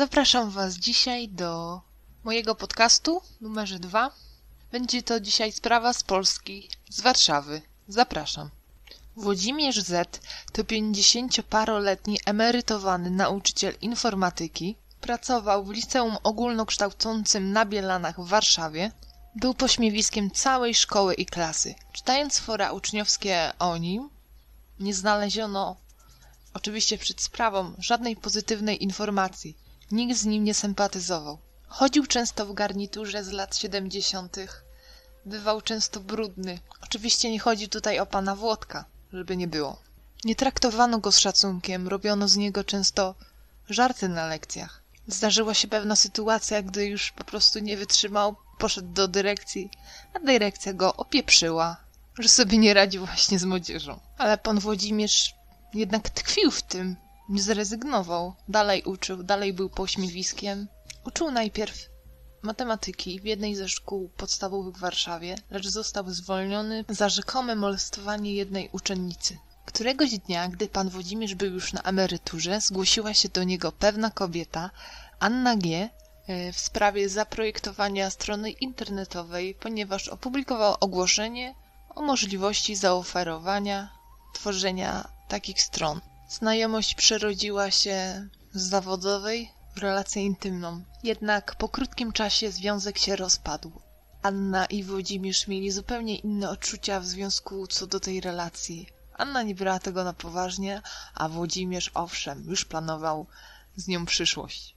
Zapraszam Was dzisiaj do mojego podcastu numerze 2. Będzie to dzisiaj sprawa z Polski, z Warszawy. Zapraszam. Włodzimierz Z to 50-paroletni emerytowany nauczyciel informatyki. Pracował w liceum ogólnokształcącym na Bielanach w Warszawie. Był pośmiewiskiem całej szkoły i klasy. Czytając fora uczniowskie o nim, nie znaleziono oczywiście przed sprawą żadnej pozytywnej informacji. Nikt z nim nie sympatyzował. Chodził często w garniturze z lat siedemdziesiątych. Bywał często brudny. Oczywiście nie chodzi tutaj o pana Włodka, żeby nie było. Nie traktowano go z szacunkiem, robiono z niego często żarty na lekcjach. Zdarzyła się pewna sytuacja, gdy już po prostu nie wytrzymał, poszedł do dyrekcji, a dyrekcja go opieprzyła, że sobie nie radzi właśnie z młodzieżą. Ale pan Włodzimierz jednak tkwił w tym, zrezygnował, dalej uczył, dalej był pośmiewiskiem. Uczył najpierw matematyki w jednej ze szkół podstawowych w Warszawie, lecz został zwolniony za rzekome molestowanie jednej uczennicy. Któregoś dnia, gdy pan Włodzimierz był już na emeryturze, zgłosiła się do niego pewna kobieta, Anna G., e, w sprawie zaprojektowania strony internetowej, ponieważ opublikowała ogłoszenie o możliwości zaoferowania tworzenia takich stron. Znajomość przerodziła się z zawodowej w relację intymną. Jednak po krótkim czasie związek się rozpadł. Anna i Włodzimierz mieli zupełnie inne odczucia w związku co do tej relacji. Anna nie brała tego na poważnie, a Włodzimierz owszem, już planował z nią przyszłość.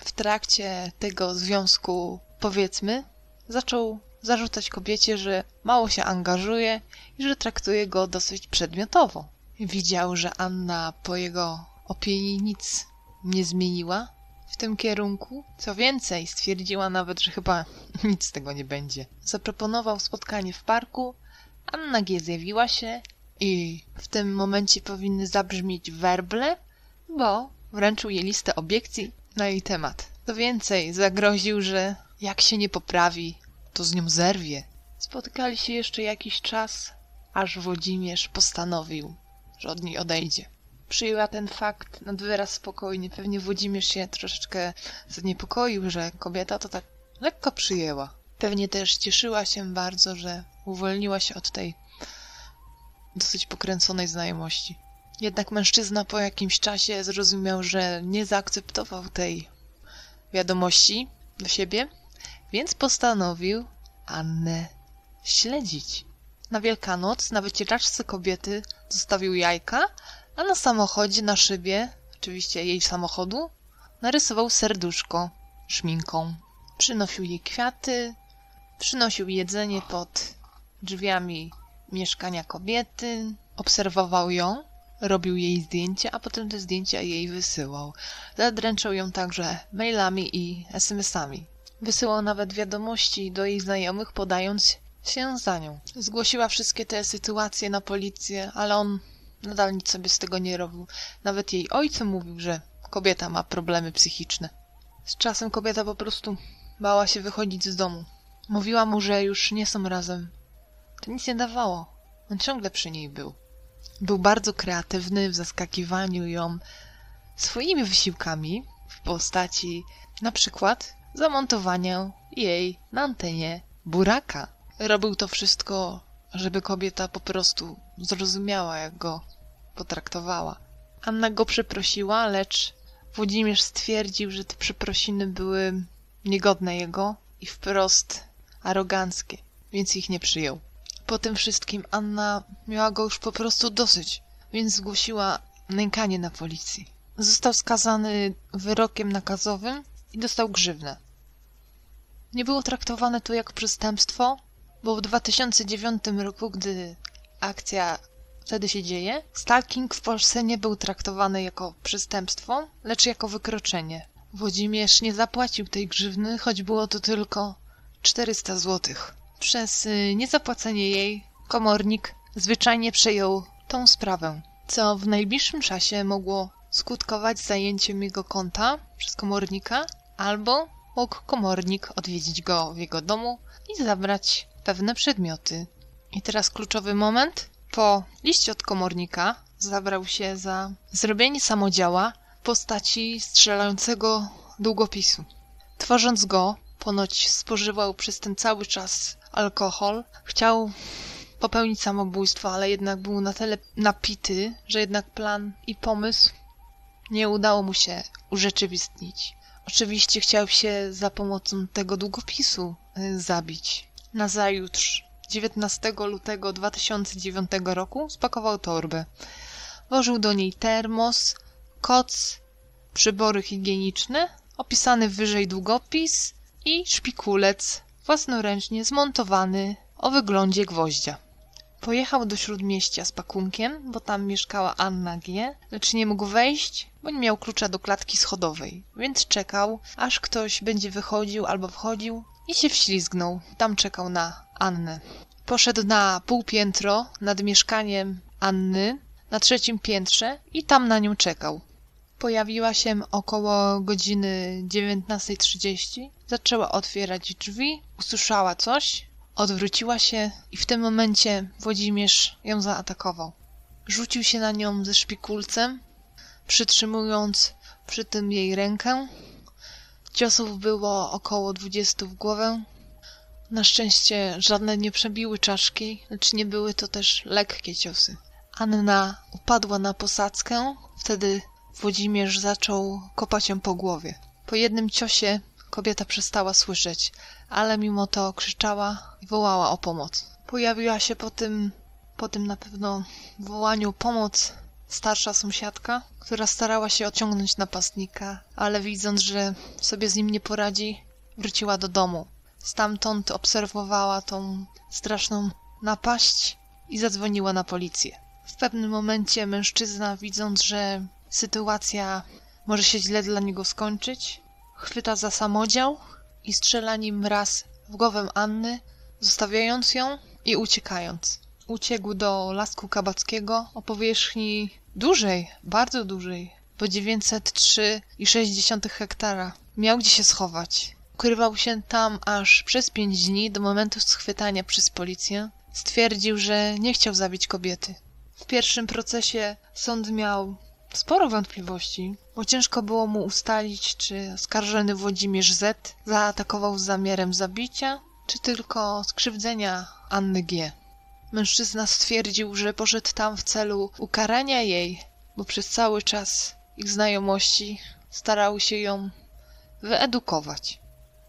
W trakcie tego związku, powiedzmy, zaczął zarzucać kobiecie, że mało się angażuje i że traktuje go dosyć przedmiotowo. Widział, że Anna po jego opinii nic nie zmieniła w tym kierunku. Co więcej, stwierdziła nawet, że chyba nic z tego nie będzie. Zaproponował spotkanie w parku. Anna G. zjawiła się i w tym momencie powinny zabrzmieć werble, bo wręczył jej listę obiekcji na jej temat. Co więcej, zagroził, że jak się nie poprawi, to z nią zerwie. Spotykali się jeszcze jakiś czas, aż Włodzimierz postanowił, że od niej odejdzie. Przyjęła ten fakt nad wyraz spokojnie. Pewnie Włodzimierz się troszeczkę zaniepokoił, że kobieta to tak lekko przyjęła. Pewnie też cieszyła się bardzo, że uwolniła się od tej dosyć pokręconej znajomości. Jednak mężczyzna po jakimś czasie zrozumiał, że nie zaakceptował tej wiadomości do siebie, więc postanowił Annę śledzić. Na Wielkanoc na wycieraczce kobiety zostawił jajka, a na samochodzie na szybie, oczywiście jej samochodu, narysował serduszko szminką. Przynosił jej kwiaty, przynosił jedzenie pod drzwiami mieszkania kobiety, obserwował ją, robił jej zdjęcia, a potem te zdjęcia jej wysyłał. Zadręczał ją także mailami i SMS-ami. Wysyłał nawet wiadomości do jej znajomych, podając się za nią. Zgłosiła wszystkie te sytuacje na policję, ale on nadal nic sobie z tego nie robił. Nawet jej ojcu mówił, że kobieta ma problemy psychiczne. Z czasem kobieta po prostu bała się wychodzić z domu. Mówiła mu, że już nie są razem. To nic nie dawało. On ciągle przy niej był. Był bardzo kreatywny w zaskakiwaniu ją swoimi wysiłkami w postaci na przykład zamontowania jej na antenie buraka. Robił to wszystko, żeby kobieta po prostu zrozumiała, jak go potraktowała. Anna go przeprosiła, lecz Włodzimierz stwierdził, że te przeprosiny były niegodne jego i wprost aroganckie, więc ich nie przyjął. Po tym wszystkim Anna miała go już po prostu dosyć, więc zgłosiła nękanie na policji. Został skazany wyrokiem nakazowym i dostał grzywnę. Nie było traktowane to jak przestępstwo, bo w 2009 roku, gdy akcja wtedy się dzieje, stalking w Polsce nie był traktowany jako przestępstwo, lecz jako wykroczenie. Włodzimierz nie zapłacił tej grzywny, choć było to tylko 400 złotych. Przez y, niezapłacenie jej komornik zwyczajnie przejął tą sprawę, co w najbliższym czasie mogło skutkować zajęciem jego konta przez komornika, albo mógł komornik odwiedzić go w jego domu i zabrać pewne przedmioty. I teraz kluczowy moment. Po liście od komornika zabrał się za zrobienie samodziała w postaci strzelającego długopisu. Tworząc go, ponoć spożywał przez ten cały czas alkohol. Chciał popełnić samobójstwo, ale jednak był na tyle napity, że jednak plan i pomysł nie udało mu się urzeczywistnić. Oczywiście chciał się za pomocą tego długopisu y, zabić. Nazajutrz, 19 lutego 2009 roku, spakował torbę. Włożył do niej termos, koc, przybory higieniczne, opisany wyżej długopis i szpikulec własnoręcznie zmontowany o wyglądzie gwoździa. Pojechał do śródmieścia z pakunkiem, bo tam mieszkała Anna G., lecz nie mógł wejść, bo nie miał klucza do klatki schodowej, więc czekał, aż ktoś będzie wychodził albo wchodził i się wślizgnął. Tam czekał na Annę. Poszedł na półpiętro nad mieszkaniem Anny, na trzecim piętrze i tam na nią czekał. Pojawiła się około godziny 19.30. Zaczęła otwierać drzwi, usłyszała coś, odwróciła się i w tym momencie Włodzimierz ją zaatakował. Rzucił się na nią ze szpikulcem, przytrzymując przy tym jej rękę. Ciosów było około 20 w głowę. Na szczęście żadne nie przebiły czaszki, lecz nie były to też lekkie ciosy. Anna upadła na posadzkę, wtedy Włodzimierz zaczął kopać ją po głowie. Po jednym ciosie kobieta przestała słyszeć, ale mimo to krzyczała i wołała o pomoc. Pojawiła się po tym, po tym na pewno wołaniu pomoc starsza sąsiadka, która starała się odciągnąć napastnika, ale widząc, że sobie z nim nie poradzi, wróciła do domu. Stamtąd obserwowała tą straszną napaść i zadzwoniła na policję. W pewnym momencie mężczyzna, widząc, że sytuacja może się źle dla niego skończyć, chwyta za samodział i strzela nim raz w głowę Anny, zostawiając ją i uciekając. Uciekł do lasku kabackiego o powierzchni dużej, bardzo dużej, bo 903,6 hektara. Miał gdzie się schować. Ukrywał się tam aż przez pięć dni do momentu schwytania przez policję. Stwierdził, że nie chciał zabić kobiety. W pierwszym procesie sąd miał sporo wątpliwości, bo ciężko było mu ustalić, czy oskarżony Włodzimierz Z zaatakował z zamiarem zabicia, czy tylko skrzywdzenia Anny G. Mężczyzna stwierdził, że poszedł tam w celu ukarania jej, bo przez cały czas ich znajomości starały się ją wyedukować.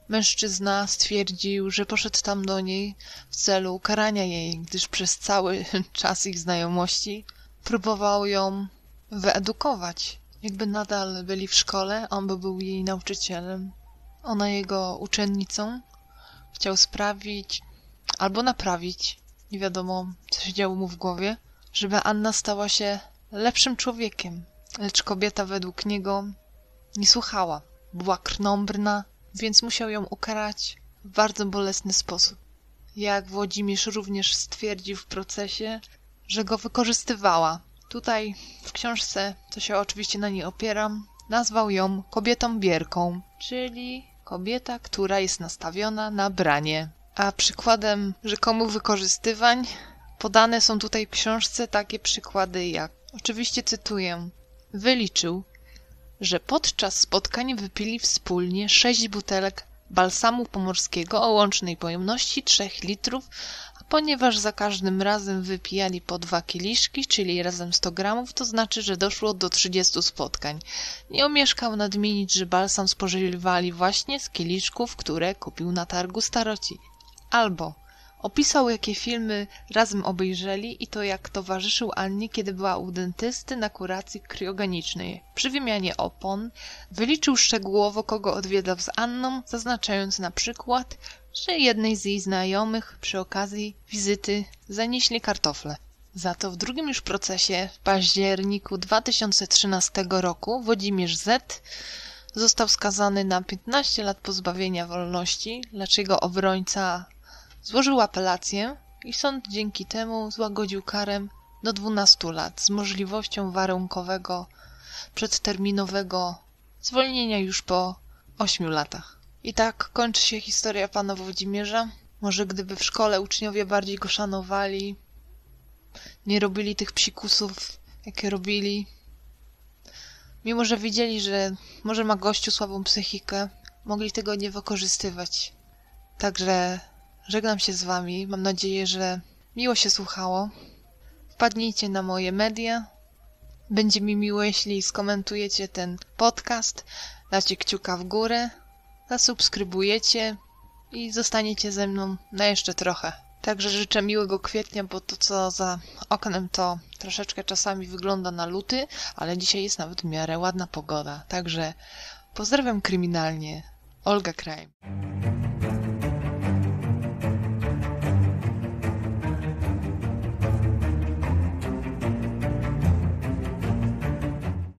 Mężczyzna stwierdził, że poszedł tam do niej w celu ukarania jej, gdyż przez cały czas ich znajomości próbował ją wyedukować. Jakby nadal byli w szkole, on by był jej nauczycielem, ona jego uczennicą. Chciał sprawić albo naprawić, nie wiadomo co się działo mu w głowie, żeby Anna stała się lepszym człowiekiem. Lecz kobieta według niego nie słuchała. Była krnąbrna, więc musiał ją ukarać w bardzo bolesny sposób. Jak Włodzimierz również stwierdził w procesie, że go wykorzystywała. Tutaj w książce, co się oczywiście na niej opieram, nazwał ją kobietą bierką, czyli kobieta, która jest nastawiona na branie. A przykładem rzekomych wykorzystywań podane są tutaj w książce takie przykłady jak, oczywiście cytuję, wyliczył, że podczas spotkań wypili wspólnie sześć butelek balsamu pomorskiego o łącznej pojemności 3 litrów, ponieważ za każdym razem wypijali po dwa kieliszki, czyli razem 100 gramów, to znaczy, że doszło do 30 spotkań. Nie omieszkał nadmienić, że balsam spożywali właśnie z kieliszków, które kupił na targu staroci. Albo Opisał, jakie filmy razem obejrzeli i to jak towarzyszył Annie, kiedy była u dentysty na kuracji kriogenicznej. Przy wymianie opon wyliczył szczegółowo, kogo odwiedzał z Anną, zaznaczając na przykład, że jednej z jej znajomych przy okazji wizyty zanieśli kartofle. Za to w drugim już procesie w październiku 2013 roku Włodzimierz Z został skazany na 15 lat pozbawienia wolności, lecz jego obrońca Złożył apelację i sąd dzięki temu złagodził karę do 12 lat z możliwością warunkowego, przedterminowego zwolnienia już po 8 latach. I tak kończy się historia pana Włodzimierza. Może gdyby w szkole uczniowie bardziej go szanowali, nie robili tych psikusów, jakie robili, Mimo, że wiedzieli, że może ma gościu słabą psychikę, mogli tego nie wykorzystywać. Także żegnam się z wami. Mam nadzieję, że miło się słuchało. Wpadnijcie na moje media. Będzie mi miło, jeśli skomentujecie ten podcast, dacie kciuka w górę, zasubskrybujecie i zostaniecie ze mną na jeszcze trochę. Także życzę miłego kwietnia, bo to co za oknem to troszeczkę czasami wygląda na luty, ale dzisiaj jest nawet w miarę ładna pogoda. Także pozdrawiam kryminalnie. Olga Krajm.